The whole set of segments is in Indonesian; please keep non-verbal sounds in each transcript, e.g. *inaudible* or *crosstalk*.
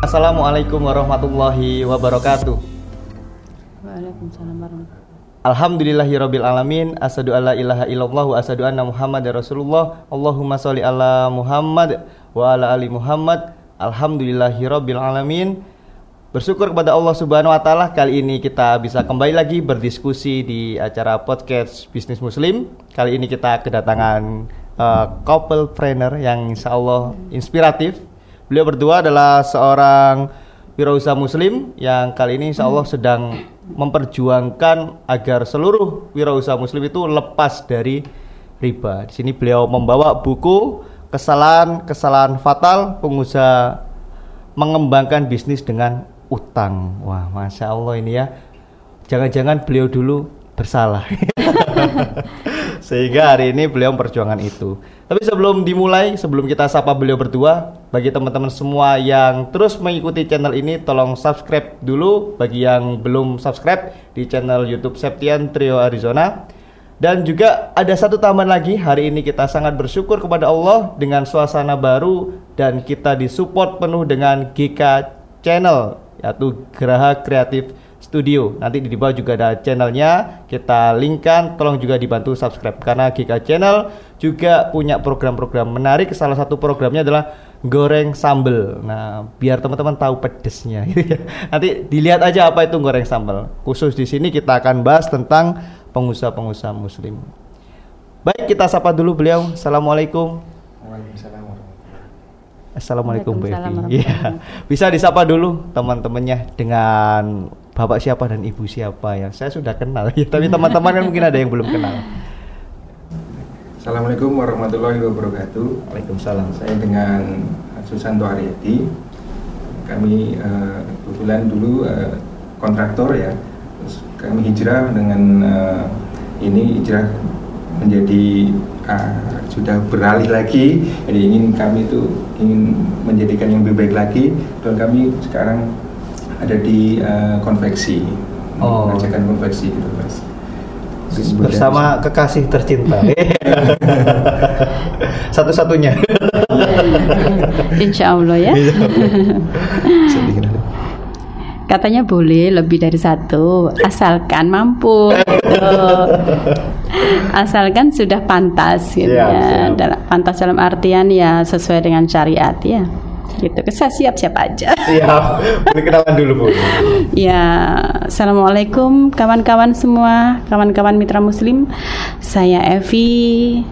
Assalamualaikum warahmatullahi wabarakatuh. Waalaikumsalam warahmatullahi Alhamdulillahirabbil alamin asyhadu alla ilaha illallah wa asyhadu anna muhammadar rasulullah Allahumma sholli ala Muhammad wa ala ali Muhammad Alhamdulillahirabbil alamin Bersyukur kepada Allah Subhanahu wa taala kali ini kita bisa kembali lagi berdiskusi di acara podcast Bisnis Muslim. Kali ini kita kedatangan uh, couple trainer yang insya Allah inspiratif. Beliau berdua adalah seorang wirausaha muslim yang kali ini insya Allah sedang memperjuangkan agar seluruh wirausaha muslim itu lepas dari riba. Di sini beliau membawa buku kesalahan-kesalahan fatal pengusaha mengembangkan bisnis dengan utang. Wah, masya Allah ini ya. Jangan-jangan beliau dulu bersalah. *laughs* Sehingga hari ini beliau memperjuangkan itu. Tapi sebelum dimulai, sebelum kita sapa beliau berdua, bagi teman-teman semua yang terus mengikuti channel ini, tolong subscribe dulu. Bagi yang belum subscribe di channel YouTube Septian Trio Arizona. Dan juga ada satu tambahan lagi, hari ini kita sangat bersyukur kepada Allah dengan suasana baru dan kita disupport penuh dengan GK Channel yaitu Geraha Kreatif Studio. Nanti di bawah juga ada channelnya, kita linkkan. Tolong juga dibantu subscribe karena GK Channel juga punya program-program menarik. Salah satu programnya adalah goreng sambel. Nah, biar teman-teman tahu pedesnya. *laughs* Nanti dilihat aja apa itu goreng sambel. Khusus di sini kita akan bahas tentang pengusaha-pengusaha Muslim. Baik, kita sapa dulu beliau. Assalamualaikum. Waalaikumsalam Assalamualaikum Evi. *laughs* Iya. Bisa disapa dulu teman-temannya dengan Bapak siapa dan Ibu siapa ya. Saya sudah kenal ya, *laughs* tapi teman-teman kan mungkin ada yang belum kenal. Assalamualaikum warahmatullahi wabarakatuh. Waalaikumsalam. Saya dengan Susanto Aryadi. Kami eh, kebetulan dulu eh, kontraktor ya. Terus kami hijrah dengan eh, ini hijrah menjadi ah, sudah beralih lagi. Jadi ingin kami itu ingin menjadikan yang lebih baik lagi. Dan kami sekarang ada di eh, konveksi, Oh. mengerjakan konveksi gitu mas. Bersama kekasih tercinta. *laughs* Satu-satunya. *laughs* Insya Allah ya. Katanya boleh lebih dari satu, asalkan mampu. gitu. Asalkan sudah pantas gitu Siap, ya. Dalam- pantas dalam artian ya sesuai dengan syariat ya. Gitu. Saya siap-siap aja. *laughs* Siap. Boleh kenalan dulu Bu. Ya, assalamualaikum kawan-kawan semua, kawan-kawan mitra Muslim. Saya Evi,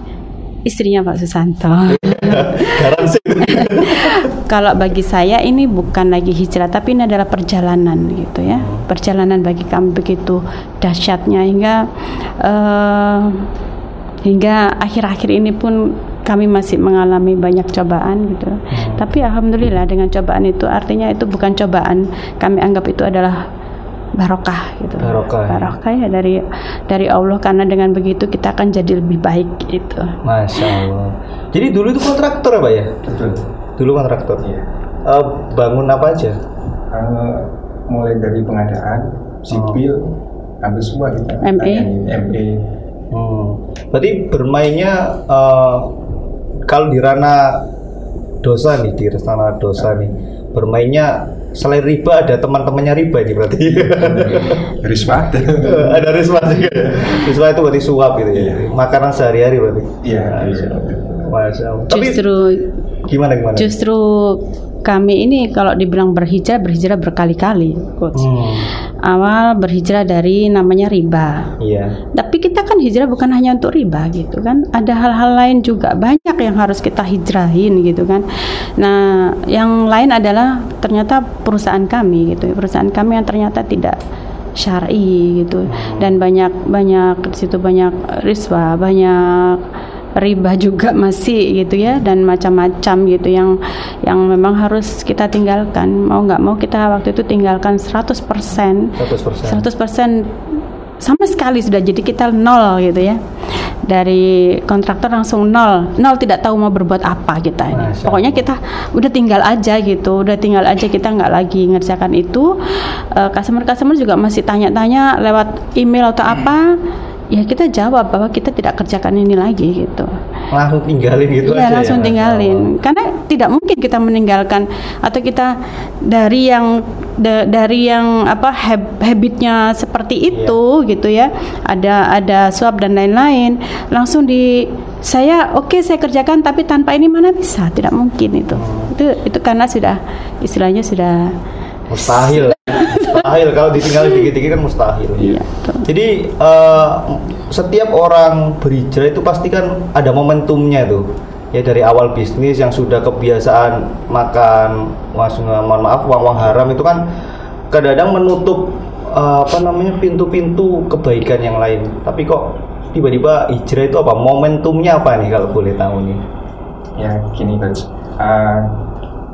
istrinya Pak Susanto. *laughs* Garansi. *laughs* Kalau bagi saya ini bukan lagi hijrah, tapi ini adalah perjalanan gitu ya. Perjalanan bagi kami begitu dahsyatnya hingga eh, hingga akhir-akhir ini pun kami masih mengalami banyak cobaan gitu. Tapi alhamdulillah dengan cobaan itu artinya itu bukan cobaan, kami anggap itu adalah barokah gitu. Barokah, ya. Barokah ya dari dari Allah karena dengan begitu kita akan jadi lebih baik gitu. Masya Allah. Jadi dulu itu kontraktor ya Pak ya? Betul. Dulu kontraktor. Iya. Eh, bangun apa aja? Eh, mulai dari pengadaan, sipil, hampir semua kita. ME. tangani. ME. Hmm. Berarti bermainnya eh, kalau di ranah dosa nih, di ranah dosa nih, bermainnya selain riba ada teman-temannya riba nih berarti. *laughs* Risma. ada risma juga. Risma itu berarti suap gitu ya. Iya. Makanan sehari-hari berarti. Iya. Masya Allah. Masya Allah. Tapi Justru gimana gimana? Justru kami ini kalau dibilang berhijrah berhijrah berkali-kali, coach. Hmm. Awal berhijrah dari namanya riba. Iya. Tapi kita kan hijrah bukan hanya untuk riba gitu kan. Ada hal-hal lain juga banyak yang harus kita hijrahin gitu kan. Nah, yang lain adalah ternyata perusahaan kami gitu. Perusahaan kami yang ternyata tidak syar'i gitu dan banyak banyak di situ banyak riswa, banyak riba juga masih gitu ya dan macam-macam gitu yang yang memang harus kita tinggalkan. Mau nggak mau kita waktu itu tinggalkan 100% 100%. 100% sama sekali sudah jadi kita nol gitu ya. Dari kontraktor langsung nol. Nol tidak tahu mau berbuat apa kita ini. Masya pokoknya kita udah tinggal aja gitu udah tinggal aja kita nggak lagi ngerjakan itu. Customer customer juga masih tanya-tanya lewat email atau apa ya kita jawab bahwa kita tidak kerjakan ini lagi gitu. Langsung tinggalin gitu Iya aja langsung ya? tinggalin karena tidak mungkin kita meninggalkan atau kita dari yang da- dari yang apa hab- habitnya seperti Iya. itu gitu ya. Ada ada suap dan lain-lain. Langsung di saya oke saya kerjakan tapi tanpa ini mana bisa? Tidak mungkin itu. Hmm. itu itu karena sudah istilahnya sudah mustahil *laughs* mustahil kalau ditinggalin dikit-dikit kan mustahil. Iya, betul. jadi eh, setiap orang berhijrah itu pasti kan ada momentumnya tuh. Ya dari awal bisnis yang sudah kebiasaan makan mas mohon maaf uang uang haram itu kan kadang-kadang menutup eh, apa namanya pintu-pintu kebaikan yang lain. Tapi kok tiba-tiba hijrah itu apa? Momentumnya apa nih kalau boleh tahu nih? Ya gini coach, Uh,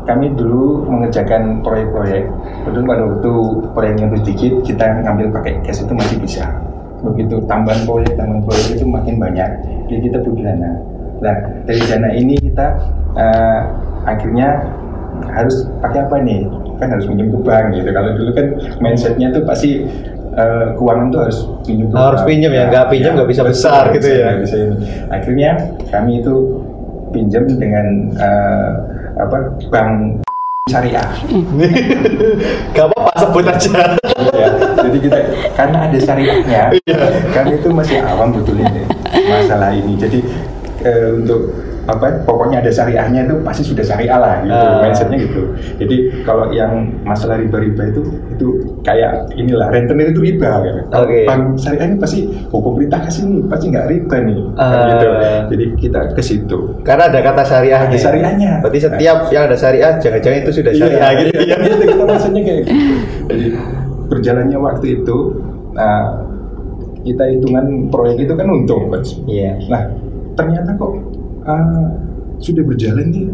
kami dulu mengerjakan proyek-proyek, betul pada waktu proyeknya itu sedikit kita ngambil pakai cash itu masih bisa. Begitu tambahan proyek, tambahan proyek itu makin banyak, jadi kita butuh dana. Nah dari dana ini kita uh, akhirnya harus pakai apa nih? Kan harus pinjam ke bank gitu. Kalau dulu kan mindsetnya tuh pasti uh, keuangan tuh harus pinjam ke Harus pinjam ya, nggak pinjam nggak bisa betul, besar gitu ya. nggak bisa ini. Akhirnya kami itu pinjam dengan eh, apa bank syariah. *laughs* gak apa-apa sebut aja ya, jadi kita karena ada syariahnya, kami itu masih awam betul ini masalah ini. Jadi eh, untuk apa pokoknya ada syariahnya itu pasti sudah syariah lah gitu Ah. mindsetnya gitu jadi kalau yang masalah riba-riba itu itu kayak inilah rentenir itu riba gitu. Kalau Oke. bank syariah ini pasti hukum pemerintah kasih nih pasti nggak riba nih Ah. gitu jadi kita ke situ Karena ada kata syariahnya. Ada syariahnya. Berarti setiap yang ada syariah, jangan-jangan itu sudah syariah Iya, gitu iya, ya. iya, kita maksudnya kayak gitu. Jadi berjalannya waktu itu, nah kita hitungan proyek itu kan untung, coach. Iya. Nah ternyata kok uh, sudah berjalan nih,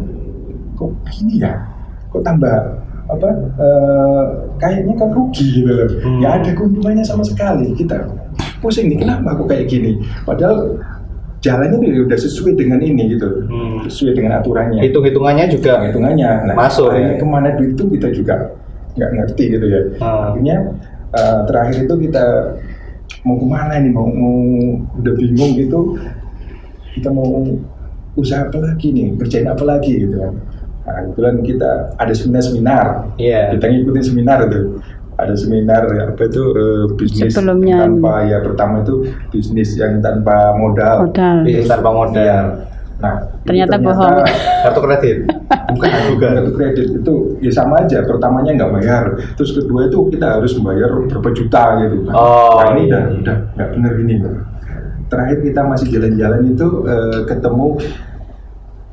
kok gini ya? Kok tambah apa? uh, kayaknya kan rugi gitu loh. Hmm. Nggak ada keuntungannya sama sekali. Kita pusing nih, kenapa kok kayak gini? Padahal jalannya tuh udah sesuai dengan ini gitu, Hmm. sesuai dengan aturannya Hitung-hitungannya juga hitungannya nah, Masuk, ya? ke mana duit itu kita juga nggak ngerti gitu ya Ah. akhirnya eh, terakhir itu kita mau ke mana nih mau, mau udah bingung gitu kita mau usaha apa lagi nih kerjain apa lagi gitu kan nah, kebetulan kita ada seminar seminar Iya. kita ngikutin seminar tuh ada seminar apa itu eh, bisnis Sebelumnya. tanpa ya pertama itu bisnis yang tanpa modal modal bisnis tanpa modal. Iya. Nah, ini Ternyata bohong. Kartu kredit. bukan *laughs* bukan kartu kredit itu ya sama aja pertamanya nggak bayar terus kedua itu kita harus membayar berapa juta gitu Oh, nah ini iya. udah udah nggak bener ini terakhir kita masih jalan-jalan itu eh, ketemu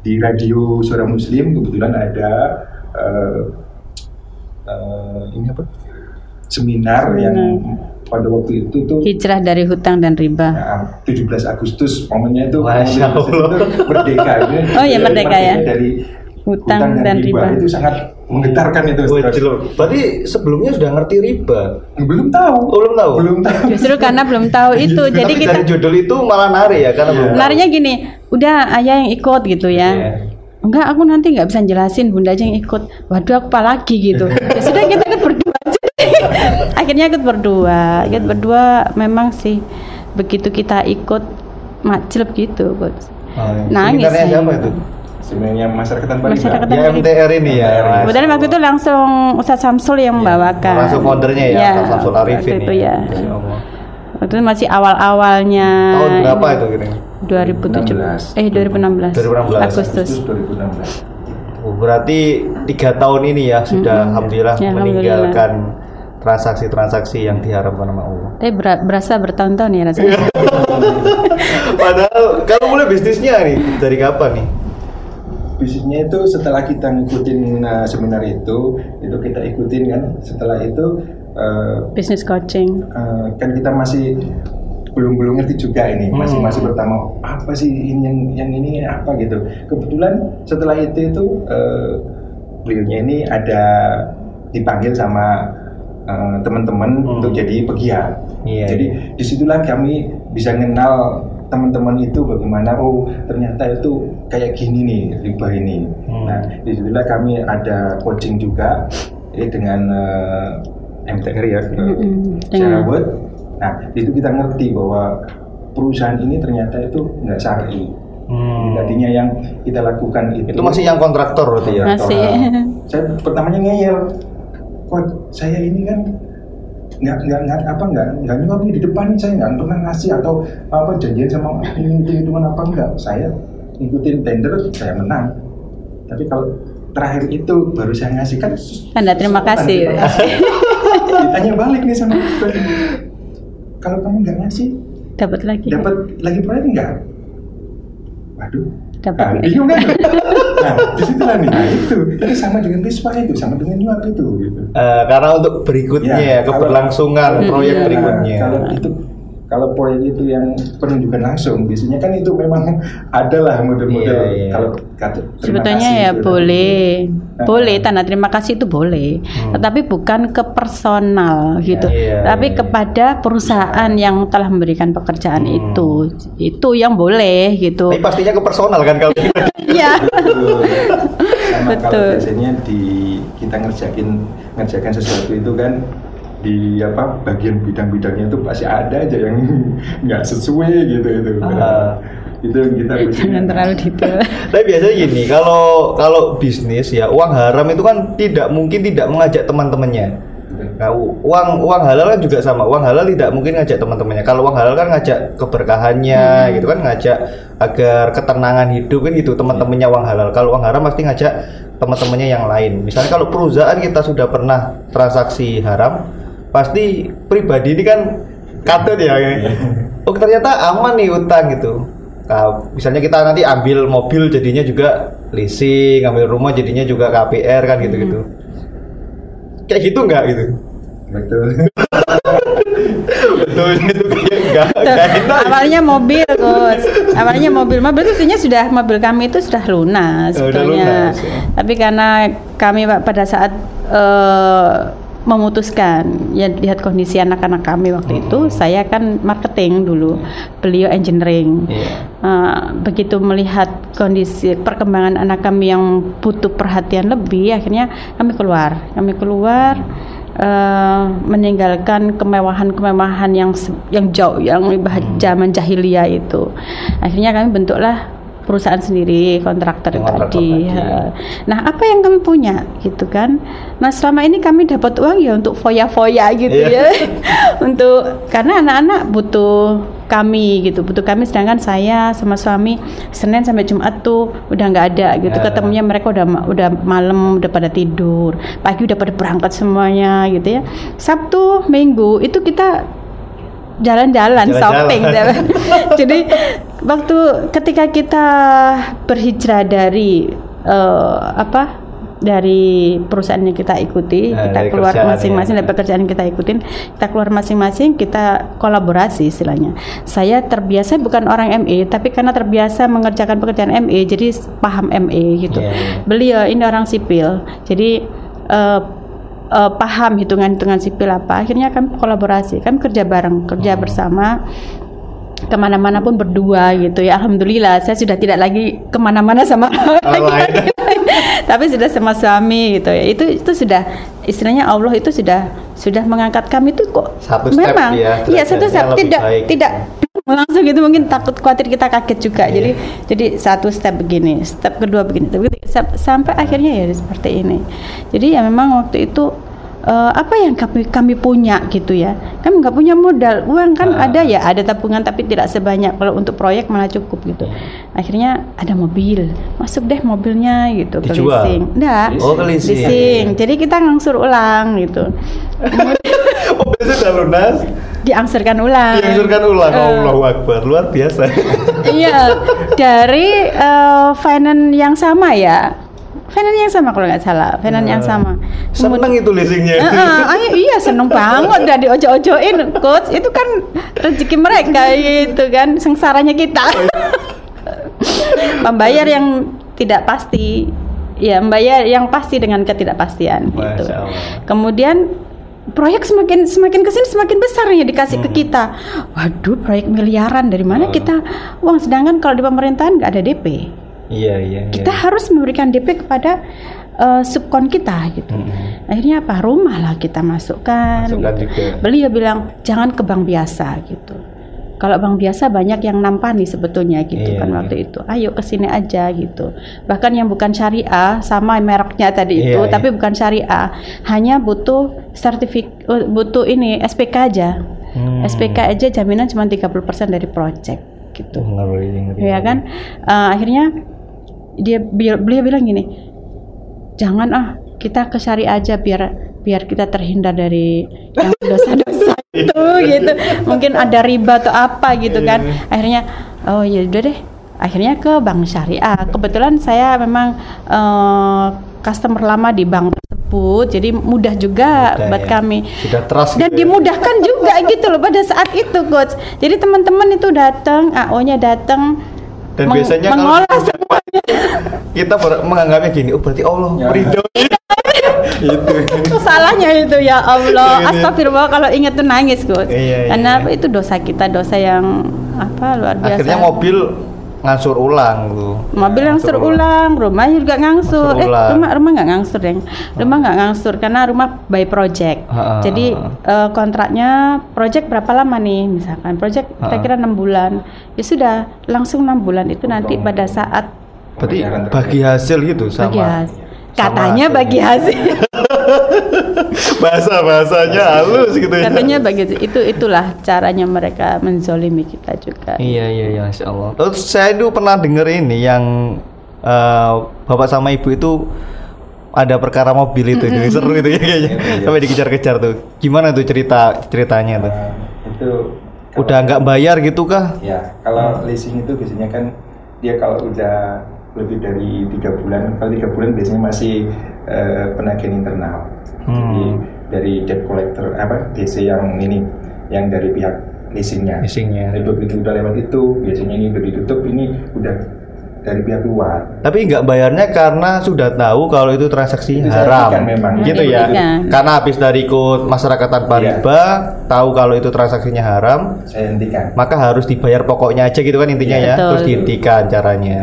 di radio suara muslim kebetulan ada eh, eh, ini apa? Seminar yang pada waktu itu tuh hijrah dari hutang dan riba. Nah, 17 Agustus momennya itu Masya momen 17 Agustus itu merdeka Oh iya, merdeka ya. dari Hutang dan riba. itu sangat menggetarkan itu Wah, jelek. Berarti sebelumnya sudah ngerti riba. belum tahu Oh, belum tahu? belum tahu justru karena belum tahu itu jadi Tapi kita dari judul itu malah nari ya karena Iya. belum. tahu. Larinya gini, udah ayah yang ikut gitu ya. Iya. Enggak, aku nanti nggak bisa jelasin, bunda aja yang ikut. Waduh, aku apa lagi gitu. ya sudah kita ikut berdua aja. *laughs* Akhirnya ikut berdua, ikut berdua memang sih begitu kita ikut macet gitu, Coach. Oh, iya. Nangis Seminarnya siapa itu? Sebenarnya masyarakat tanpa riba. Masyarakat Ya MTR ini ya. Kebetulan waktu itu langsung Ustadz Samsul yang membawakan. Langsung foundernya ya, Iya, Ustadz Samsul Arifin waktu itu ya. Allah. Waktu itu masih awal-awalnya. Tahun berapa itu kira 2017 eh 2016 2016. Agustus Agustus 2016 Oh, berarti tiga tahun ini ya sudah alhamdulillah Ya, meninggalkan transaksi-transaksi yang diharapkan sama Allah. tapi ber- berasa bertahun-tahun ya rasanya *laughs* Padahal kamu mulai bisnisnya nih dari kapan nih? Bisnisnya itu setelah kita ngikutin uh, seminar itu itu kita ikutin kan. Setelah itu uh, bisnis coaching. Eh, kan kita masih belum belum ngerti juga ini. Masih Hmm. masih pertama apa sih ini yang yang ini apa gitu. Kebetulan setelah itu itu eh, beliaunya ini ada dipanggil sama eh, teman-teman Hmm. untuk jadi pegiat. Iya, jadi di situlah kami bisa kenal teman-teman itu bagaimana oh ternyata itu kayak gini nih riba ini Hmm. nah di situlah kami ada coaching juga eh, dengan eh, MTR ya secara Dengan- word. Nah, itu kita ngerti bahwa perusahaan ini ternyata itu nggak syar'i. Hmm. Tadinya yang kita lakukan itu Itu masih yang kontraktor berarti ya? Masih. Saya pertamanya ngeyel. Kok saya ini kan nggak nggak nggak apa nggak nggak nyuap di depan saya nggak pernah ngasih atau apa janjian sama ini hitung hitungan apa enggak saya ngikutin tender saya menang. Tapi kalau terakhir itu baru saya ngasih kan Tanda terima kasih. *laughs* Ditanya balik nih sama kalau kamu nggak ngasih Dapat lagi. dapat lagi proyek nggak? Waduh Dapat Nah, bingung kan? nah, di situ lah nih. Nah, itu. Itu sama dengan Rispa itu, sama dengan nyuap itu gitu. Eh, karena untuk berikutnya Ya, kalau- keberlangsungan proyek Iya, berikutnya. Kalau itu kalau proyek itu yang penunjukan langsung, biasanya kan itu memang adalah model-model Iya, iya. kalau kata terima Sebetulnya kasih ya itu. boleh, Nah, boleh tanda terima kasih itu boleh, Hmm. tetapi bukan ke personal gitu, Iya, tapi iya, iya. kepada perusahaan yang telah memberikan pekerjaan Hmm. itu, itu yang boleh gitu. Tapi pastinya ke personal kan kalau kita. Iya. Betul. *laughs* Sama kalau biasanya di kita ngerjakin ngerjakan sesuatu itu kan di apa bagian bidang-bidangnya itu pasti ada aja yang *laughs* nggak sesuai gitu itu. Ah. itu yang kita Jangan terlalu detail. *laughs* Tapi biasanya gini, kalau kalau bisnis ya uang haram itu kan tidak mungkin tidak mengajak teman-temannya. Nah, uang uang halal kan juga sama. Uang halal tidak mungkin ngajak teman-temannya. Kalau uang halal kan ngajak keberkahannya, gitu kan ngajak agar ketenangan hidup kan gitu teman-temannya uang halal. Kalau uang haram pasti ngajak teman-temannya yang lain. Misalnya kalau perusahaan kita sudah pernah transaksi haram, pasti pribadi ini kan katut ya. Oh ternyata aman nih utang gitu. Nah, misalnya kita nanti ambil mobil jadinya juga leasing, ambil rumah jadinya juga KPR kan gitu-gitu. Kayak gitu nggak gitu? betul. Betul *laughs* itu kayak nggak Tuh, nggak enak. awalnya mobil Coach. awalnya mobil mobil itu sebenarnya sudah mobil kami itu sudah lunas Oh, udah sebetulnya lunas, ya. tapi karena kami pada saat eh, memutuskan ya lihat kondisi anak-anak kami waktu itu saya kan marketing dulu beliau engineering Iya. Eh, begitu melihat kondisi perkembangan anak kami yang butuh perhatian lebih akhirnya kami keluar kami keluar eh, meninggalkan kemewahan-kemewahan yang yang jauh yang Hmm. zaman jahiliyah itu akhirnya kami bentuklah perusahaan sendiri kontraktor tadi. tadi. Ya. Nah, apa yang kami punya gitu kan? Nah, selama ini kami dapat uang ya untuk foya-foya gitu Iya. ya. *laughs* untuk karena anak-anak butuh kami gitu, butuh kami sedangkan saya sama suami Senin sampai Jumat tuh udah nggak ada gitu. Ya. Ketemunya mereka udah udah malam udah pada tidur, pagi udah pada berangkat semuanya gitu ya. Sabtu, Minggu itu kita jalan-jalan shopping *laughs* jadi waktu ketika kita berhijrah dari eh, apa dari perusahaan yang kita ikuti Nah, kita keluar masing-masing ya. dari pekerjaan yang kita ikutin kita keluar masing-masing kita kolaborasi istilahnya saya terbiasa bukan orang ME tapi karena terbiasa mengerjakan pekerjaan ME jadi paham ME gitu Iya, iya. beliau ini orang sipil jadi eh, eh, paham hitungan-hitungan sipil apa akhirnya kami kolaborasi kami kerja bareng kerja Hmm. bersama ke mana-mana pun berdua gitu ya alhamdulillah saya sudah tidak lagi ke mana-mana sama *laughs* Orang lain. Tapi sudah sama suami gitu ya. Itu itu sudah istilahnya Allah itu sudah sudah mengangkat kami itu kok Satu step memang ya, iya satu step. tidak baik. tidak langsung gitu mungkin takut khawatir kita kaget juga. Iya. jadi jadi satu step begini step kedua begini. Sam- sampai akhirnya ya seperti ini. Jadi ya memang waktu itu eh, apa yang kami kami punya gitu ya? Kami nggak punya modal. Uang kan Ah. ada ya ada tabungan tapi tidak sebanyak. Kalau untuk proyek malah cukup gitu. Akhirnya ada mobil. Masuk deh mobilnya gitu ke leasing enggak Oh, ke leasing. leasing jadi kita ngangsur ulang gitu. *laughs* Mobil sudah lunas, diangsurkan ulang. Dianjurkan ulang. Eh, Allahu Akbar, luar biasa. Iya, dari eh, finance yang sama ya. Finance yang sama kalau nggak salah, finance yang sama. Seneng itu leasingnya. Eh, eh, ayo, iya seneng banget. Udah diojo-ojoin coach. Itu kan rezeki mereka gitu kan sengsaranya kita. *laughs* Membayar yang tidak pasti. Ya membayar yang pasti dengan ketidakpastian gitu. Masya Allah. kemudian proyek semakin semakin ke sini semakin besar ya dikasih ke kita. Waduh proyek miliaran. Dari mana Hmm. kita? Uang sedangkan kalau di pemerintahan nggak ada DP Iya, iya, iya. kita harus memberikan DP kepada eh, subkon kita gitu Mm-mm. akhirnya apa rumah lah kita masukkan, Masukkan gitu. juga. beliau bilang jangan ke bank biasa gitu kalau bank biasa banyak yang nampani sebetulnya gitu Iya, kan iya. waktu itu. Ayo ke sini aja gitu. Bahkan yang bukan syariah sama mereknya tadi itu, Iya, tapi bukan syariah, hanya butuh sertifik butuh ini SPK aja. Hmm. SPK aja jaminan cuma 30% dari project gitu. Oh, ngeri, ngeri. Ya kan? Eh, akhirnya dia beliau bilang gini, jangan ah kita ke syariah aja biar biar kita terhindar dari yang dosa-dosa *laughs* itu gitu. Mungkin ada riba atau apa gitu kan. Akhirnya oh ya udah deh. Akhirnya ke bank syariah. Kebetulan saya memang eh, customer lama di bank tersebut, jadi mudah juga Mudah buat ya. kami Sudah trust dan gitu ya. dimudahkan juga gitu loh pada saat itu coach jadi teman-teman itu datang AO-nya datang Dan meng- biasanya kalau mengolah semuanya kita ber- menganggapnya gini, oh berarti Allah Ya. ridho. *laughs* itu. itu *laughs* salahnya itu ya Allah Iya, iya. astagfirullah kalau ingat tuh nangis coach Iya, iya. karena apa itu dosa kita dosa yang apa luar biasa Akhirnya mobil ngangsur ulang tuh. mobil ngangsur ulang, rumah juga ngangsur. Ngangsur Eh, ulang. rumah rumah nggak ngangsur, Deng. Rumah nggak ngangsur karena rumah by project. Ha, Jadi eh, kontraknya project berapa lama nih? Misalkan project kira-kira enam bulan. Ya sudah, langsung enam bulan itu nanti pada saat Berarti bagi hasil gitu sama. bagi hasil. sama Katanya hasil. bagi hasil. *laughs* *laughs* bahasa bahasanya halus gitu ya. Katanya bagi itu itulah caranya mereka menzolimi kita juga. Iya iya iya Masya Allah. Terus saya itu pernah denger ini yang eh, bapak sama ibu itu ada perkara mobil itu, itu seru itu ya kayaknya. Iya, iya. Sampai dikejar-kejar tuh. Gimana tuh cerita ceritanya tuh? Nah, itu Udah nggak bayar gitu kah? Ya, kalau leasing itu biasanya kan dia kalau udah lebih dari tiga bulan, kalau tiga bulan biasanya masih eh, penagihan internal. Hmm. Jadi dari debt collector apa DC yang ini, yang dari pihak leasingnya. Leasingnya. Jadi begitu udah lewat itu, biasanya ini udah ditutup, ini udah dari pihak luar. Tapi nggak bayarnya karena sudah tahu kalau itu transaksi Itu haram. dihentikan memang. Gitu ya. Dihentikan. Karena habis dari ikut masyarakat tanpa Iya. riba, tahu kalau itu transaksinya haram, Saya hentikan. maka harus dibayar pokoknya aja gitu kan intinya Iya, ya. betul. Terus dihentikan caranya.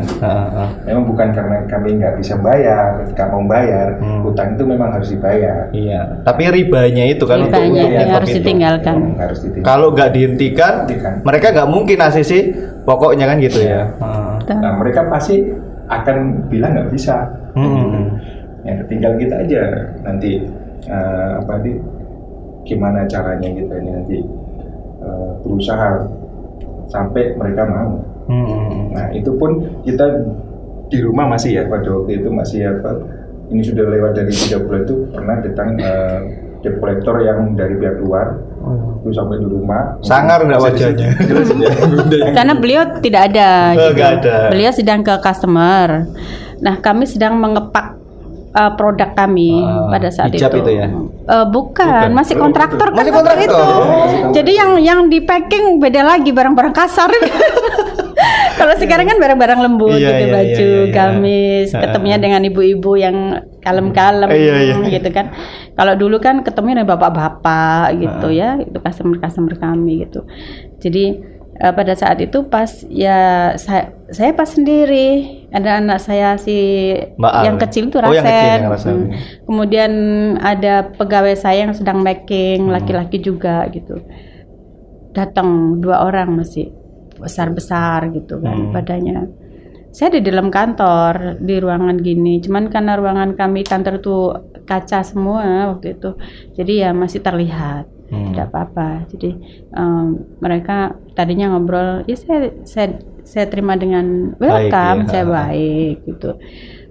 Memang bukan karena kami nggak bisa bayar, nggak mau bayar, Hmm. hutang itu memang harus dibayar. Iya. Tapi ribanya itu kan untuk, Ribanya untuk yang nyetop harus itu. ditinggalkan. Memang harus ditinggalkan. Kalau nggak dihentikan, Hentikan. mereka nggak mungkin ACC pokoknya kan gitu ya. Heeh. Betul. Nah, mereka pasti akan bilang nggak bisa. Hmm. Ya, tinggal kita aja nanti eh, apa nih gimana caranya kita ini nanti eh, berusaha sampai mereka mau. Hmm. Nah, itu pun kita di rumah masih ya pada waktu itu masih apa ini sudah lewat dari tiga bulan itu pernah datang eh, debt collector yang dari pihak luar itu sampai di rumah Sangar nggak wajahnya? ya, yang- *laughs* Karena beliau tidak ada. Oh, gitu. ada. Beliau sedang ke customer. Nah, kami sedang mengepak uh, produk kami Ah, pada saat itu. itu ya? Eh, bukan, Bukan. masih kontraktor kan Masih kontraktor. itu. Oh. Jadi yang yang di packing beda lagi barang-barang kasar. *laughs* *laughs* Kalau sekarang kan barang-barang lembut Iya, gitu iya, baju, iya, iya. gamis, Ah. ketemunya dengan ibu-ibu yang kalem-kalem Iya, iya. gitu kan. Kalau dulu kan ketemunya dengan bapak-bapak gitu ya, itu customer-customer kami gitu. Jadi eh, pada saat itu pas ya saya saya pas sendiri ada anak saya si Mbak yang ya? kecil itu Oh, yang kecil Rasen. yang Rasen. Hmm. Kemudian ada pegawai saya yang sedang making Hmm. laki-laki juga gitu. Datang dua orang masih besar-besar gitu kan Hmm. badannya. Saya di dalam kantor di ruangan gini, cuman karena ruangan kami kantor tuh kaca semua waktu itu, jadi ya masih terlihat Hmm. tidak apa-apa. Jadi em, mereka tadinya ngobrol, ya saya saya saya terima dengan welcome, ya. saya baik gitu.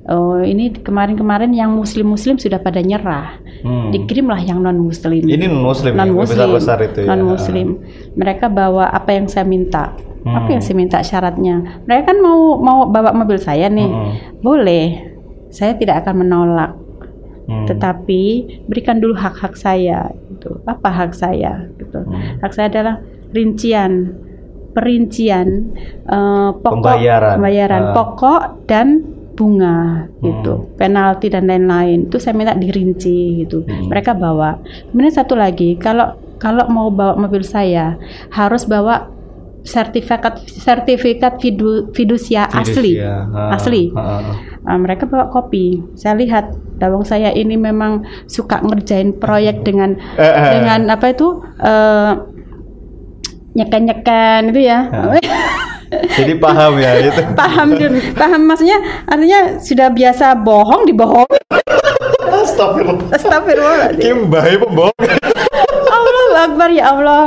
Oh ini kemarin-kemarin yang muslim-muslim sudah pada nyerah, Hmm. dikirimlah yang non muslim. Ini non-muslim ya, non muslim, besar-besar itu ya. non muslim. Mereka bawa apa yang saya minta, apa Hmm. yang saya minta syaratnya. Mereka kan mau mau bawa mobil saya nih, Hmm. boleh. Saya tidak akan menolak. Hmm. Tetapi berikan dulu hak-hak saya gitu. Apa hak saya gitu. Hmm. Hak saya adalah rincian perincian eh, pokok Pembayaran. pembayaran Ah. pokok dan bunga gitu. Hmm. Penalti dan lain-lain. Itu saya minta dirinci gitu. Hmm. Mereka bawa. Kemudian satu lagi, kalau kalau mau bawa mobil saya harus bawa sertifikat sertifikat fidu, fidusia asli. Fidusia. Ha, Asli. ha, ha. Uh, mereka bawa kopi. Saya lihat dawang saya ini memang suka ngerjain proyek dengan Eh, eh. dengan apa itu uh, nyekan-nyekan itu ya. *laughs* Jadi paham ya itu. paham paham maksudnya artinya sudah biasa bohong dibohong. Astagfirullah. Astagfirullahaladzim. Kim bae pembohong. *laughs* Allah Akbar ya Allah.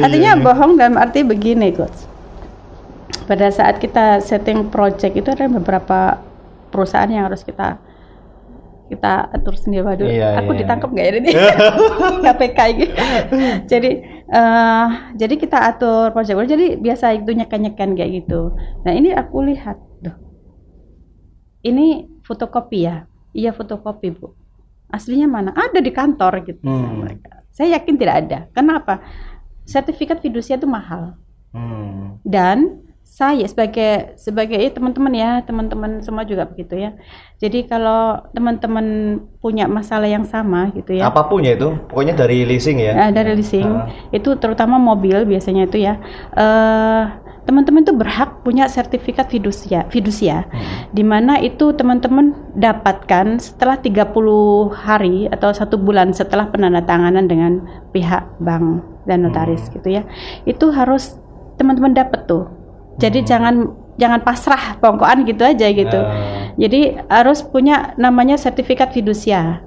Artinya Iya. bohong dalam arti begini, coach. Pada saat kita setting project itu ada beberapa perusahaan yang harus kita kita atur sendiri. Waduh, Iya, aku iya. ditangkap nggak ya ini? *laughs* KPK gitu. jadi eh, jadi kita atur project. Jadi biasa itu nyekan-nyekan kayak gitu. Nah ini aku lihat, Duh, ini fotokopi ya? Iya fotokopi bu. Aslinya mana? Ada di kantor gitu. Hmm. Mereka. Saya yakin tidak ada. Kenapa? Sertifikat fidusia itu mahal. Hmm. Dan saya sebagai sebagai ya teman-teman ya, teman-teman semua juga begitu ya. Jadi kalau teman-teman punya masalah yang sama gitu ya. Apa pun ya itu, pokoknya dari leasing ya. Eh, dari leasing Ah. itu terutama mobil biasanya itu ya eh teman-teman itu berhak punya sertifikat fidusia fidusia di mana itu teman-teman dapatkan setelah 30 hari atau satu bulan setelah penandatanganan dengan pihak bank dan notaris gitu ya. Itu harus teman-teman dapat tuh. Jadi jangan jangan pasrah pokoknya gitu aja gitu. Ah. jadi harus punya namanya sertifikat fidusia.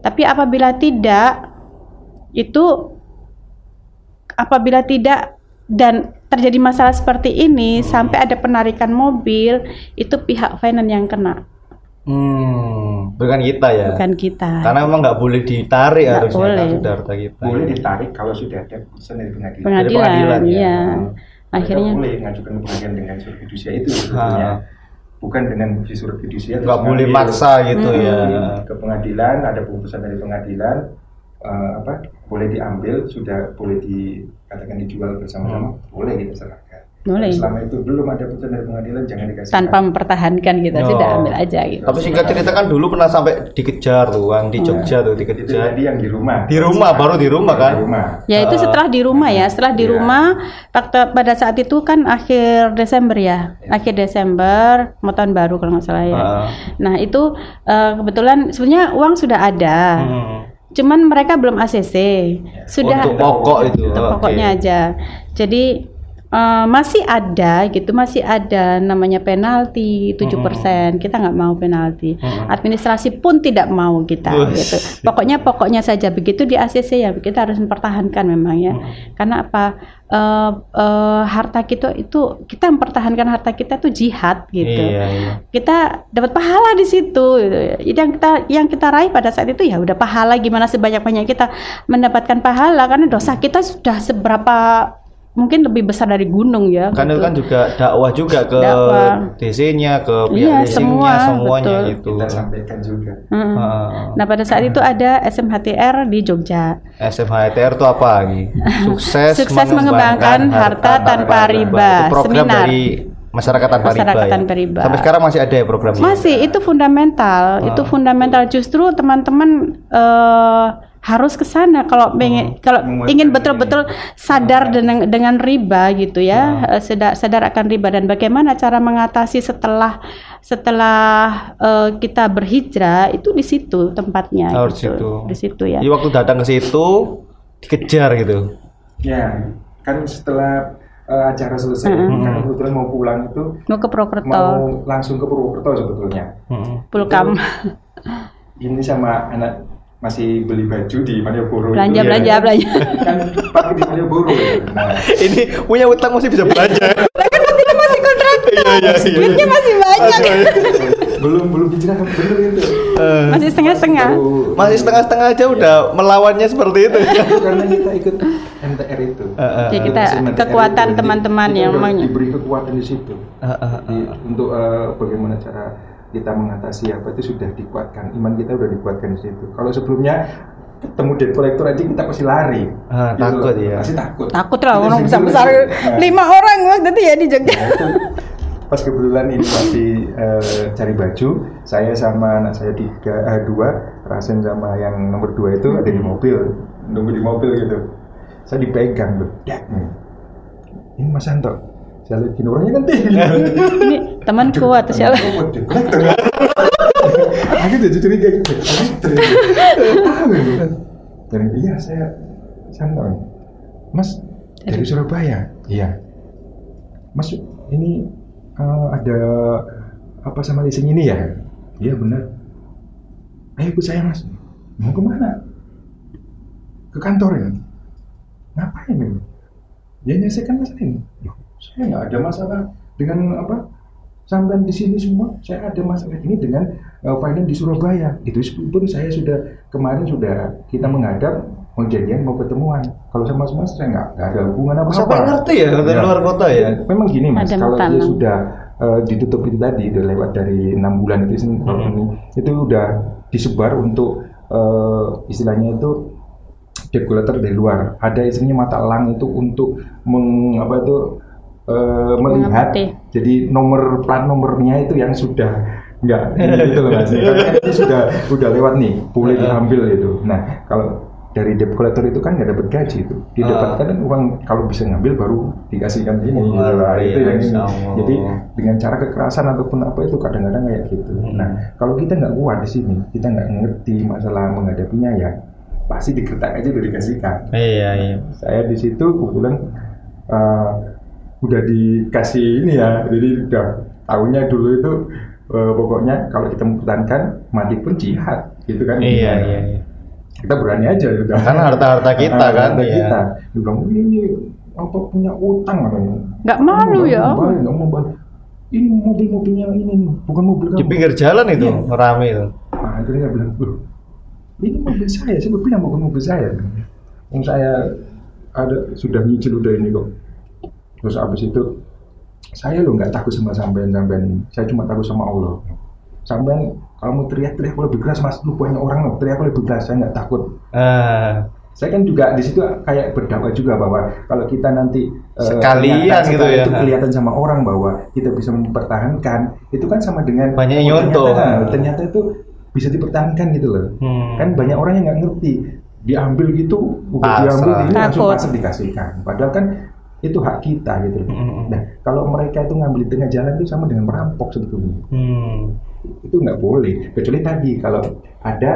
Tapi apabila tidak itu apabila tidak dan terjadi masalah seperti ini sampai ada penarikan mobil itu pihak finance yang kena Hmm, bukan kita ya. bukan kita. Karena memang nggak boleh ditarik Nggak harusnya boleh. sudah harta kita. boleh ditarik kalau sudah ada putusan dari pengadilan. Pengadilan, pengadilan, ya. iya. Hmm. Akhirnya Mereka boleh mengajukan pengadilan dengan surat fidusia itu sebetulnya. Bukan dengan bukti surat fidusia. Nggak boleh maksa gitu Hmm. ya. ke pengadilan, ada putusan dari pengadilan, eh, apa boleh diambil, sudah boleh dikatakan dijual bersama-sama, boleh kita serahkan. Boleh. Tapi Selama itu belum ada putusan dari pengadilan, jangan dikasih. tanpa mempertahankan kita Oh. sudah ambil aja gitu. Tapi singkat cerita kan dulu pernah sampai dikejar tuh, Bang, di Jogja tuh itu dikejar. tadi yang di rumah. Di rumah, baru di rumah kan? Di rumah. Ya itu Ah. setelah di rumah ya, setelah di Iya. rumah pada, pada saat itu kan akhir Desember ya, akhir Desember mau tahun baru kalau nggak salah ya. Ah. Nah itu eh, kebetulan sebenarnya uang sudah ada, Hmm. Cuman mereka belum ACC, sudah Untuk pokok itu. untuk pokoknya aja. Jadi eh, masih ada gitu, masih ada namanya penalti 7%. Kita nggak mau penalti. Hmm. Administrasi pun tidak mau kita Wus. gitu. Pokoknya pokoknya saja begitu di ACC ya kita harus mempertahankan memang ya. Hmm. Karena apa? Eh, eh, harta kita itu kita mempertahankan harta kita itu jihad gitu Iya, iya. kita dapat pahala di situ gitu. Jadi yang kita yang kita raih pada saat itu ya udah pahala gimana sebanyak banyak kita mendapatkan pahala karena dosa kita sudah seberapa mungkin lebih besar dari gunung ya Kan itu gitu. kan juga dakwah juga ke. DC-nya, ke pihak Iya, semua, semuanya betul. gitu. Kita sampaikan juga. Mm-mm. Ah. Nah pada saat itu ada SMHTR di Jogja SMHTR itu apa lagi? *laughs* Sukses, Sukses mengembangkan harta tanpa riba. Itu program Seminar. dari masyarakat tanpa Masyarakat riba. ya? tanpa riba. Sampai sekarang masih ada ya programnya? Masih itu fundamental, itu fundamental justru teman-teman eh, harus ke sana kalau pengen kalau ingin betul-betul sadar dengan dengan riba gitu ya, eh, sadar, sadar akan riba dan bagaimana cara mengatasi setelah setelah eh, kita berhijrah itu di situ tempatnya Oh, di gitu. situ. Di situ ya. Jadi waktu datang ke situ dikejar gitu. Ya, kan setelah eh, acara selesai, kan kebetulan mau pulang itu Mau ke Purwokerto, mau langsung ke Purwokerto sebetulnya. Hmm. Pulkam, Ini sama anak masih beli baju di Malioboro. itu belanja ya. belanja belanja. *laughs* Kan pakai di Malioboro. ya. Nah, *laughs* Ini punya utang masih bisa belanja. *laughs* masih kontrak, Iya iya iya. duitnya masih banyak, belum belum hijrah bener itu. masih setengah-setengah. Baru- Masih setengah-setengah aja udah melawannya seperti itu. karena kita ikut MTR itu. Heeh. Ya, kita Ikut MTR kekuatan teman-teman kita yang memang- diberi kekuatan di situ. Heeh, Jadi, untuk eh, bagaimana cara kita mengatasi apa itu sudah dikuatkan. Iman kita udah dikuatkan di situ. Kalau sebelumnya ketemu debt collector aja kita pasti lari. Ah, Gitu takut loh. ya. Pasti takut. Takut lah orang besar besar aja. Nah, lima orang waktu itu ya di Jogja. Nah, itu pas kebetulan ini masih eh, cari baju, saya sama anak saya tiga, eh, dua, Rasen sama yang nomor dua itu ada di mobil, nunggu di mobil gitu. Saya dipegang, bedak nih. Ini Mas Santo, lihat gini orangnya kan tinggi. *laughs* Ini temanku atau siapa? Aku jadi curiga gitu. ini. Dan iya saya Santo. Mas Dari Surabaya. Iya. Mas, ini eh, ada apa sama leasing ini ya? Iya benar. Ayo ikut saya mas. Mau ke mana? Ke kantor ya. Ngapain ya? Ya nyelesaikan masalah ini. Loh, saya nggak ada masalah dengan apa? Sampai di sini semua, saya ada masalah ini dengan uh, finance di Surabaya. Itu pun saya sudah kemarin sudah kita menghadap mau janjian mau ketemuan. Kalau sama semua saya nggak nggak ada hubungan apa apa. Sampai ngerti ya dari Ya. luar kota ya. Memang gini mas, Ada kalau dia sudah eh, ditutup itu tadi, udah lewat dari enam bulan itu sen- Hmm. ini, itu udah disebar untuk eh, istilahnya itu collector dari luar. Ada istilahnya mata elang itu untuk meng, apa itu eh, melihat. Jadi nomor plat nomornya itu yang sudah enggak *laughs* gitu loh mas. Karena itu sudah udah lewat nih, boleh diambil itu. Nah kalau dari debt collector itu kan nggak dapat gaji itu didapatkan kan uang kalau bisa ngambil baru dikasihkan ini gitu Luar lah. itu yang ini. jadi dengan cara kekerasan ataupun apa itu kadang-kadang kayak gitu Hmm. nah kalau kita nggak kuat di sini kita nggak ngerti masalah menghadapinya ya pasti digertak aja udah dikasihkan Iya iya. saya di situ kebetulan eh, udah dikasih ini ya jadi udah tahunya dulu itu eh, pokoknya kalau kita mempertahankan mati pun jihad gitu kan Iya Nah, iya. iya. kita berani aja udah Karena harta-harta kita Ah, kan, harta iya. kita bilang ini apa punya utang katanya Nggak malu ya. nggak mau bayar. ini mobil-mobilnya ini bukan mobil Di kamu pinggir jalan itu Iya. rame itu. Nah, akhirnya bilang, "Loh, ini mobil saya, saya bilang bukan mobil saya. Yang saya ada sudah nyicil udah ini kok. Terus habis itu saya lo nggak takut sama sampean sampean ini. Saya cuma takut sama Allah. Sampean kalau mau teriak-teriak lebih keras mas, lu banyak orang loh teriak lebih keras. Saya nggak takut. Ah, Saya kan juga di situ kayak berdakwah juga bahwa kalau kita nanti eh, Sekalian ternyata gitu ya. itu kelihatan sama orang bahwa kita bisa mempertahankan, itu kan sama dengan Banyak oh, nyontoh. Ternyata, ternyata itu bisa dipertahankan gitu loh. Hmm. Kan banyak orang yang nggak ngerti. Diambil gitu, udah diambil ini langsung pasrah dikasihkan. Padahal kan itu hak kita gitu loh. Hmm. Nah, kalau mereka itu ngambil di tengah jalan itu sama dengan merampok sebetulnya Hmm. itu nggak boleh kecuali tadi kalau ada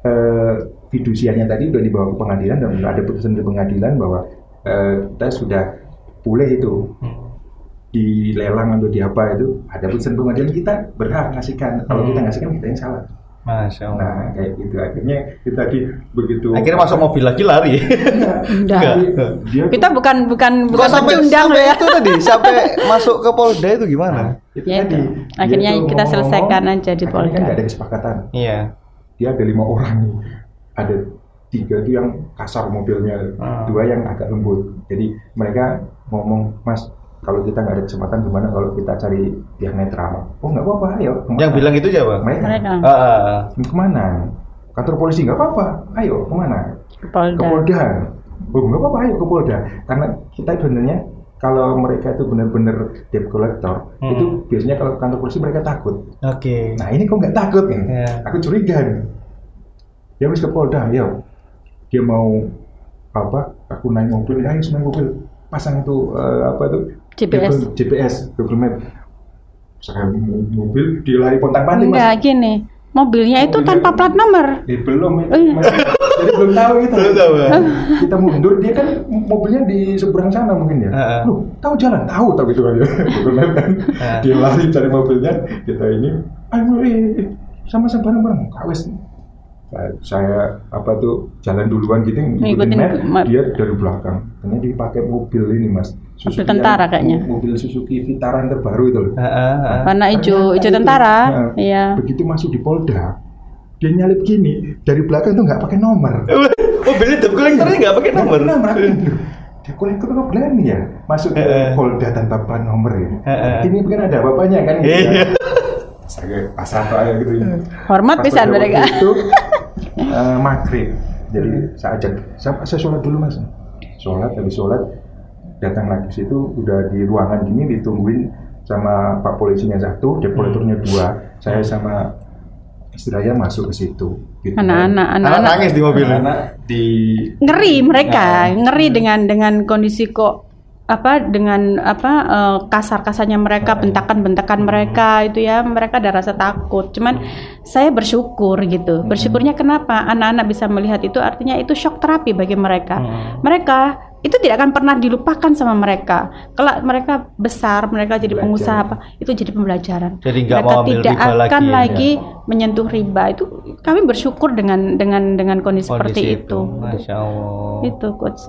eh, fidusiarnya tadi udah dibawa ke pengadilan dan ada putusan di pengadilan bahwa eh, kita sudah boleh itu Hmm. dilelang atau di apa itu ada putusan pengadilan kita berhak ngasihkan kalau Hmm. kita ngasihkan kita yang salah Masya Allah. nah kayak gitu akhirnya itu tadi begitu Akhirnya masuk mobil lagi lari. Tapi dia Kita bukan bukan bukan sampai, pecundang sampai ya. itu tadi sampai masuk ke Polda itu gimana? itu Ya tadi itu. Akhirnya tuh kita selesaikan aja di Polda. kan nggak ada kesepakatan Iya. dia ada lima orang nih ada tiga itu yang kasar mobilnya Ah. dua yang agak lembut jadi mereka ngomong mas kalau kita nggak ada kesempatan gimana kalau kita cari yang netral oh nggak apa-apa ayo ke mana?" Yang bilang itu siapa? mereka Mereka Ah, ah, ah. ke mana kantor polisi nggak apa-apa ayo ke mana ke ke Polda. Polda oh nggak apa-apa ayo ke Polda karena kita sebenarnya kalau mereka itu benar-benar debt collector Hmm. itu biasanya kalau kantor polisi mereka takut Oke. Nah ini kok nggak takut nih? Iya. Aku curiga nih. Dia habis ke Polda, ya. Dia mau apa? Aku naik mobil, ayo naik mobil, pasang itu eh, apa itu? GPS. GPS, Google Map. Saya mo- mobil, dia lari pontang panting mas. Enggak gini. Mobilnya itu Mobilnya- tanpa plat nomor. Eh, belum, Oh, iya. masih, jadi belum tahu gitu. Belum tahu, ya? Kita mundur, dia kan mobilnya di seberang sana mungkin ya. Heeh. Loh, tahu jalan, tahu tahu gitu kan ya. *laughs* Google Map kan. Dia lari cari mobilnya, kita ini, ayo eh, sama-sama bareng-bareng, kawes. Saya, apa tuh jalan duluan gitu ngikutin map. dia dari belakang. Ternyata dipakai mobil ini mas. Mobil tentara yang- kayaknya. Mobil Suzuki Vitara yang terbaru itu loh. Warna hijau, hijau tentara. nah, Iya. Begitu masuk di Polda, dia nyalip gini dari belakang tuh nggak pakai nomor. *laughs* Mobilnya debt collectornya nggak pakai nomor. Nggak pakai nomor. Dia kolektor kok berani ya masuk ke. Polda tanpa plat nomor ya. Ini kan ada bapaknya kan. Iya. Saya pasar aja gitu. Hormat pada mereka. Itu *laughs* eh, maghrib. Jadi saya ajak, saya, saya sholat dulu mas. Sholat, habis sholat datang lagi situ udah di ruangan gini ditungguin sama pak polisinya satu, depoliturnya dua, saya sama istri saya masuk ke situ. Gitu. Anak-anak, Anak anak-anak nangis di mobil. Anak di ngeri mereka, Nah. ngeri dengan dengan kondisi kok apa dengan apa eh, kasar-kasarnya mereka, bentakan-bentakan mereka itu ya, mereka ada rasa takut. Cuman saya bersyukur gitu. Bersyukurnya kenapa? Anak-anak bisa melihat itu artinya itu shock terapi bagi mereka. Mereka itu tidak akan pernah dilupakan sama mereka. Kelak mereka besar, mereka jadi Belajar. pengusaha apa, itu jadi pembelajaran. Jadi mereka mau ambil tidak riba akan lagi ya. lagi menyentuh riba. Itu kami bersyukur dengan dengan dengan kondisi, seperti Kondisi itu. Masya Allah. Itu coach.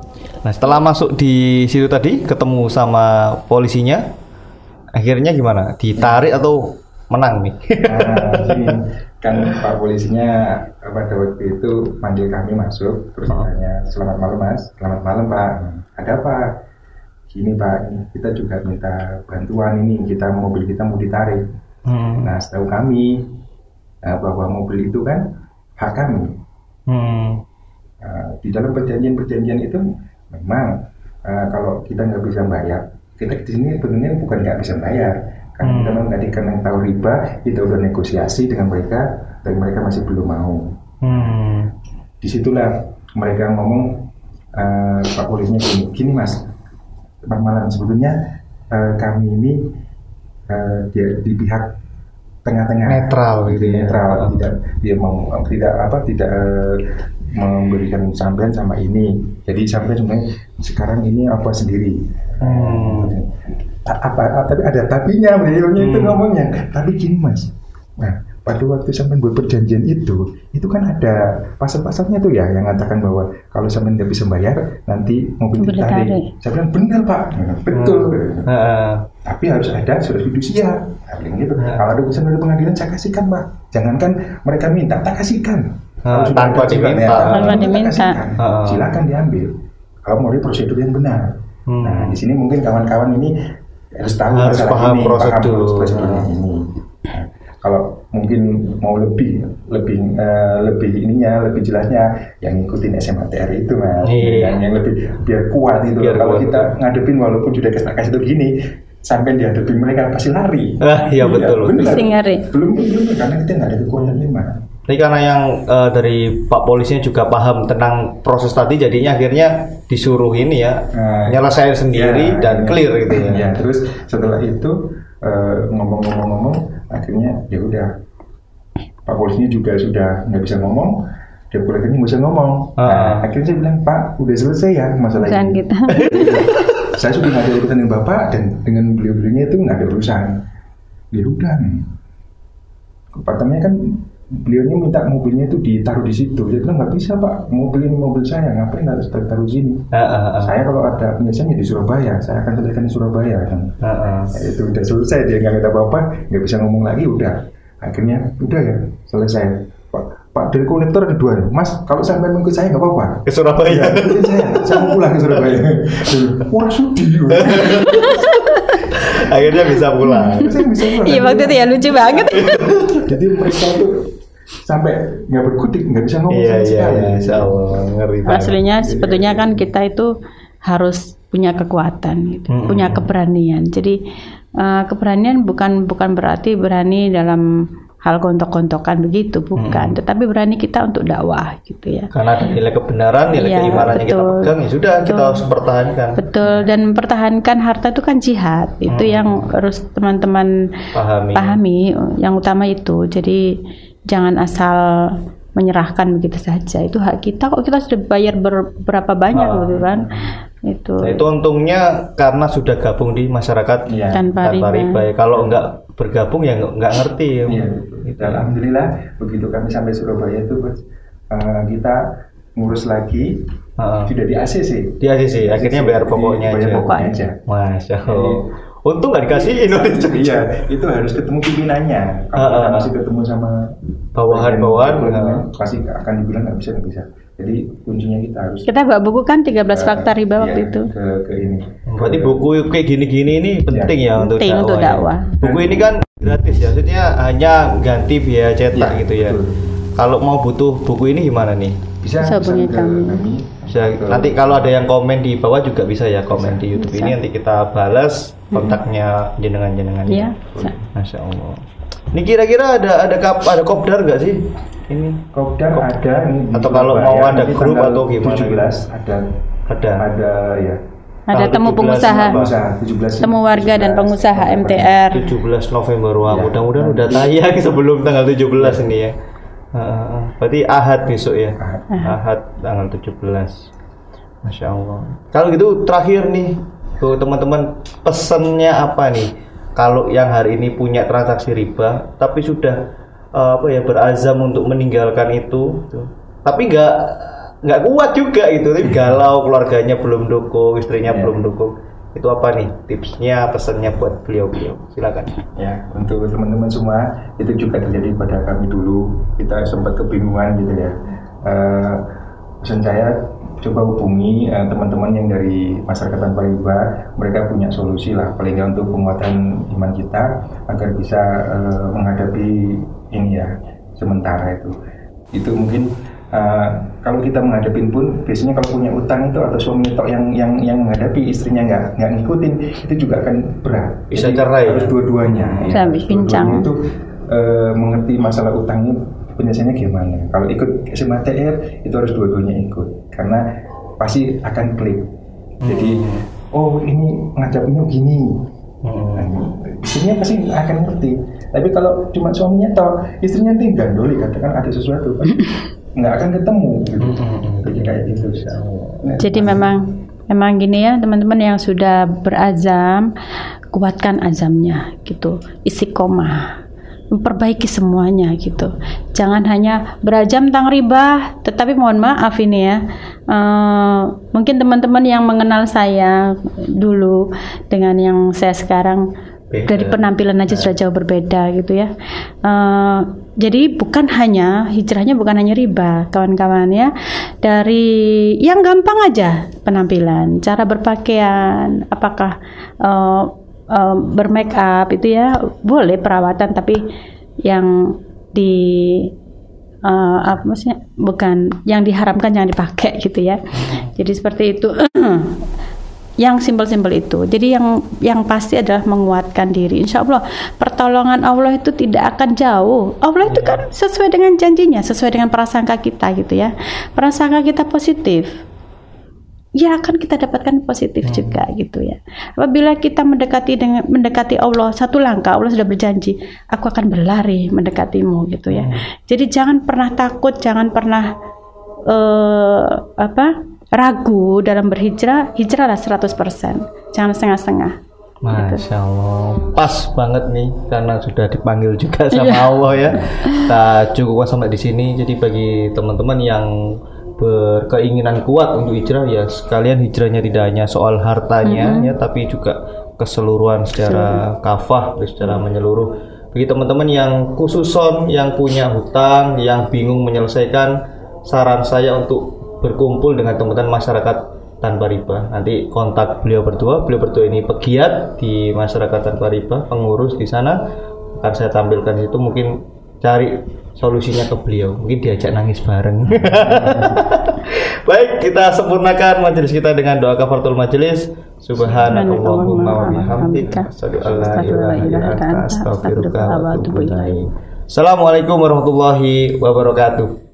Nah setelah masuk di situ tadi ketemu sama polisinya, akhirnya gimana? Ditarik atau menang nih? Nah, *laughs* kan Pak polisinya pada waktu itu manggil kami masuk, terus Oh. tanya selamat malam Mas, selamat malam Pak. Ada apa? Gini Pak, kita juga minta bantuan ini, kita mobil kita mau ditarik. Hmm. Nah setahu kami eh, bahwa mobil itu kan hak kami. Hmm. Nah, di dalam perjanjian-perjanjian itu memang eh, kalau kita nggak bisa bayar, kita di sini sebenarnya bukan nggak bisa bayar, karena Hmm. memang tadi karena tahu riba, kita udah negosiasi dengan mereka, dan mereka masih belum mau. Hmm. Di situlah mereka ngomong eh, Pak Polisinya gini, gini Mas, Pak Malam sebetulnya eh, kami ini eh, dia di pihak tengah-tengah Netral gitu ya. netral tidak dia mau tidak apa tidak memberikan sampean sama ini jadi sampean sebenarnya sekarang ini apa sendiri Hmm. Apa, a- tapi ada tapinya beliaunya itu Hmm. ngomongnya tapi gini mas nah pada waktu sampean buat perjanjian itu itu kan ada pasal-pasalnya tuh ya yang mengatakan bahwa kalau sampean nggak bisa bayar nanti mobil ditarik saya bilang benar pak betul Heeh. tapi harus ada surat fidusia bilang gitu Ya. kalau ada urusan dari pengadilan saya kasihkan pak jangankan mereka minta tak kasihkan Ah, Kalau sudah tanpa diminta. Tanpa diminta. kasihkan. Ah. silakan diambil kalau mau prosedur yang benar Hmm. nah di sini mungkin kawan-kawan ini harus tahu Harus masalah paham ini prosedur. paham prosedurnya ini Nah, kalau mungkin mau lebih lebih eh, lebih ininya lebih jelasnya yang ngikutin SMATR itu mas Iya. yang, yang lebih biar kuat itu Biar kalau kuat. kita ngadepin walaupun sudah kasih kasih itu gini sampai dihadapin mereka pasti lari Ah, iya, betul, benar. Pasti ngari. belum belum karena kita nggak ada kekuatan lima Ini karena yang eh, dari Pak polisinya juga paham tentang proses tadi, jadinya akhirnya disuruh ini ya Nah, nyelesain sendiri Ya, dan ya. clear gitu ya. Ya, terus setelah itu eh, ngomong-ngomong-ngomong, akhirnya ya udah Pak polisinya juga sudah nggak bisa ngomong, dia politiknya nggak bisa ngomong. Ah. Nah, akhirnya saya bilang Pak, udah selesai ya masalah Urusan ini. kita. *laughs* saya sudah nggak ada urusan dengan bapak dan dengan beliau-beliaunya itu nggak ada urusan. Ya udah. Pertamanya kan beliaunya minta mobilnya itu ditaruh di situ. Dia bilang nggak bisa pak, mobil ini mobil saya, ngapain harus taruh di sini? Ah, ah, ah. Saya kalau ada biasanya di Surabaya, saya akan selesaikan di Surabaya kan. Ya, itu udah selesai dia nggak minta apa-apa, nggak bisa ngomong lagi udah. Akhirnya udah ya selesai. Pak, Pak dari kolektor ada dua nih. Mas, kalau sampai mengikut saya nggak apa-apa. Ke Surabaya. Ikutin saya, saya mau pulang ke Surabaya. Wah sudi. akhirnya bisa pulang. Saya bisa pulang. Iya waktu itu ya lucu banget. Jadi mereka itu sampai nggak berkutik, nggak bisa ngomong Iya sama iya sekali. iya, insya Allah ngeri banget. Aslinya sebetulnya kan kita itu harus punya kekuatan, gitu, Mm-mm. punya keberanian. Jadi eh, keberanian bukan bukan berarti berani dalam hal kontok-kontokan begitu, bukan. Tetapi berani kita untuk dakwah, gitu ya. Karena ada nilai kebenaran, nilai Iya, keimanan yang kita pegang ya sudah kita Betul. harus pertahankan. Betul dan mempertahankan harta itu kan jihad. Itu Hmm. yang harus teman-teman Pahami. pahami. Yang utama itu. Jadi jangan asal menyerahkan begitu saja. Itu hak kita kok kita sudah bayar ber- berapa banyak Ah. gitu kan. Itu. Nah, itu untungnya karena sudah gabung di masyarakat Iya. tanpa, tanpa riba. riba. ya. Kalau nggak bergabung ya nggak nggak ngerti ya. Iya. Gitu. Alhamdulillah begitu kami sampai Surabaya itu eh, kita ngurus lagi Heeh. sudah di ACC. Di ACC, akhirnya bayar pokoknya Bayar aja. pokoknya aja. Masya Allah. Untung nggak dikasih Indonesia. Iya, itu harus ketemu pimpinannya. Kalau Ah, kita ah, masih ketemu sama Bawahan-bawahan, ah. pasti akan dibilang nggak bisa nggak bisa. Jadi kuncinya kita harus Kita bawa buku kan 13 eh, fakta riba iya, waktu itu. ke, ke ini. Berarti buku kayak gini-gini ini penting ya untuk Penting dakwah. untuk ya. dakwah. Buku ini kan gratis ya, maksudnya hanya ganti biaya cetak Iya, gitu ya. betul. Kalau mau butuh buku ini gimana nih? bisa Bisa hubungi ke kami. Bisa Ke- nanti kalau ada yang komen di bawah juga bisa ya komen di YouTube Bisa. ini nanti kita balas kontaknya jenengan-jenengan. Iya. bisa. Masya Allah. Ini kira-kira ada ada kap, ada kopdar nggak sih? Ini Kopdar ada ini Atau kalau mau ada nanti grup atau gimana 17 ada ada. ada ya. Ada Tanggal temu 17 pengusaha? Pengusaha 17 temu warga dan 17 pengusaha November. MTR. 17 November wah Ya. mudah-mudahan udah tayang sebelum tanggal 17 ini ya. Berarti Ahad besok ya. Ahad. Ahad tanggal 17. Masya Allah. Kalau gitu terakhir nih, tuh teman-teman pesennya apa nih? Kalau yang hari ini punya transaksi riba, tapi sudah uh, apa ya berazam untuk meninggalkan itu, tuh. tapi nggak nggak kuat juga itu, tapi *laughs* galau keluarganya belum dukung, istrinya Iya. belum dukung. Itu apa nih tipsnya, pesannya buat beliau-beliau? Silakan. Ya, untuk teman-teman semua itu juga terjadi pada kami dulu. Kita sempat kebingungan gitu ya. Eh, pesan saya coba hubungi eh, teman-teman yang dari masyarakat tanpa riba. Mereka punya solusi lah, paling nggak untuk penguatan iman kita agar bisa eh, menghadapi ini ya sementara itu. Itu mungkin eh, kalau kita menghadapin pun biasanya kalau punya utang itu atau suami tok yang yang yang menghadapi istrinya nggak nggak ngikutin itu juga akan berat. Bisa Jadi cerai harus ya? dua-duanya. Habis bincang. dua-duanya itu eh, mengerti masalah utangnya penyelesaiannya gimana. Kalau ikut SMATR itu harus dua-duanya ikut karena pasti akan klik. Jadi oh ini ngadapinnya gini. Nah, istrinya pasti akan ngerti. Tapi kalau cuma suaminya tahu, istrinya nanti gandoli katakan ada sesuatu, *laughs* nggak akan ketemu. Gitu. Jadi kayak gitu. Nah, Jadi memang memang gini ya teman-teman yang sudah berazam kuatkan azamnya gitu istiqomah memperbaiki semuanya gitu jangan hanya berazam tentang riba tetapi mohon maaf ini ya eh, mungkin teman-teman yang mengenal saya dulu dengan yang saya sekarang Beda. dari penampilan aja sudah jauh berbeda gitu ya. Eh, jadi bukan hanya hijrahnya bukan hanya riba, kawan-kawan ya. Dari yang gampang aja penampilan, cara berpakaian, apakah eh, eh, bermake up itu ya boleh perawatan tapi yang di eh, apa maksudnya bukan yang diharamkan jangan dipakai gitu ya. Jadi seperti itu. *clears throat* yang simpel-simpel itu. Jadi yang yang pasti adalah menguatkan diri. Insya Allah pertolongan Allah itu tidak akan jauh. Allah itu kan sesuai dengan janjinya, sesuai dengan prasangka kita gitu ya. Prasangka kita positif. Ya akan kita dapatkan positif juga gitu ya. Apabila kita mendekati dengan mendekati Allah satu langkah Allah sudah berjanji, aku akan berlari mendekatimu gitu ya. Jadi jangan pernah takut, jangan pernah eh apa ragu dalam berhijrah, hijrahlah 100%. Jangan setengah-setengah. Masya Allah, pas banget nih karena sudah dipanggil juga sama Iya. Allah ya. *laughs* Kita cukupkan sampai di sini. Jadi bagi teman-teman yang berkeinginan kuat untuk hijrah ya sekalian hijrahnya tidak hanya soal hartanya ya, tapi juga keseluruhan secara kafah, secara menyeluruh. Bagi teman-teman yang khususon, yang punya hutang, yang bingung menyelesaikan, saran saya untuk berkumpul dengan teman-teman masyarakat tanpa riba. Nanti kontak beliau berdua. Beliau berdua ini pegiat di masyarakat tanpa riba, pengurus di sana. Akan saya tampilkan di situ mungkin cari solusinya ke beliau. Mungkin diajak nangis bareng. *laughs* Baik, kita sempurnakan majelis kita dengan doa kafaratul majelis. Subhanakallahumma wa bihamdika asyhadu an la ilaha illa anta astaghfiruka wa atubu ilaik. Assalamualaikum warahmatullahi wabarakatuh.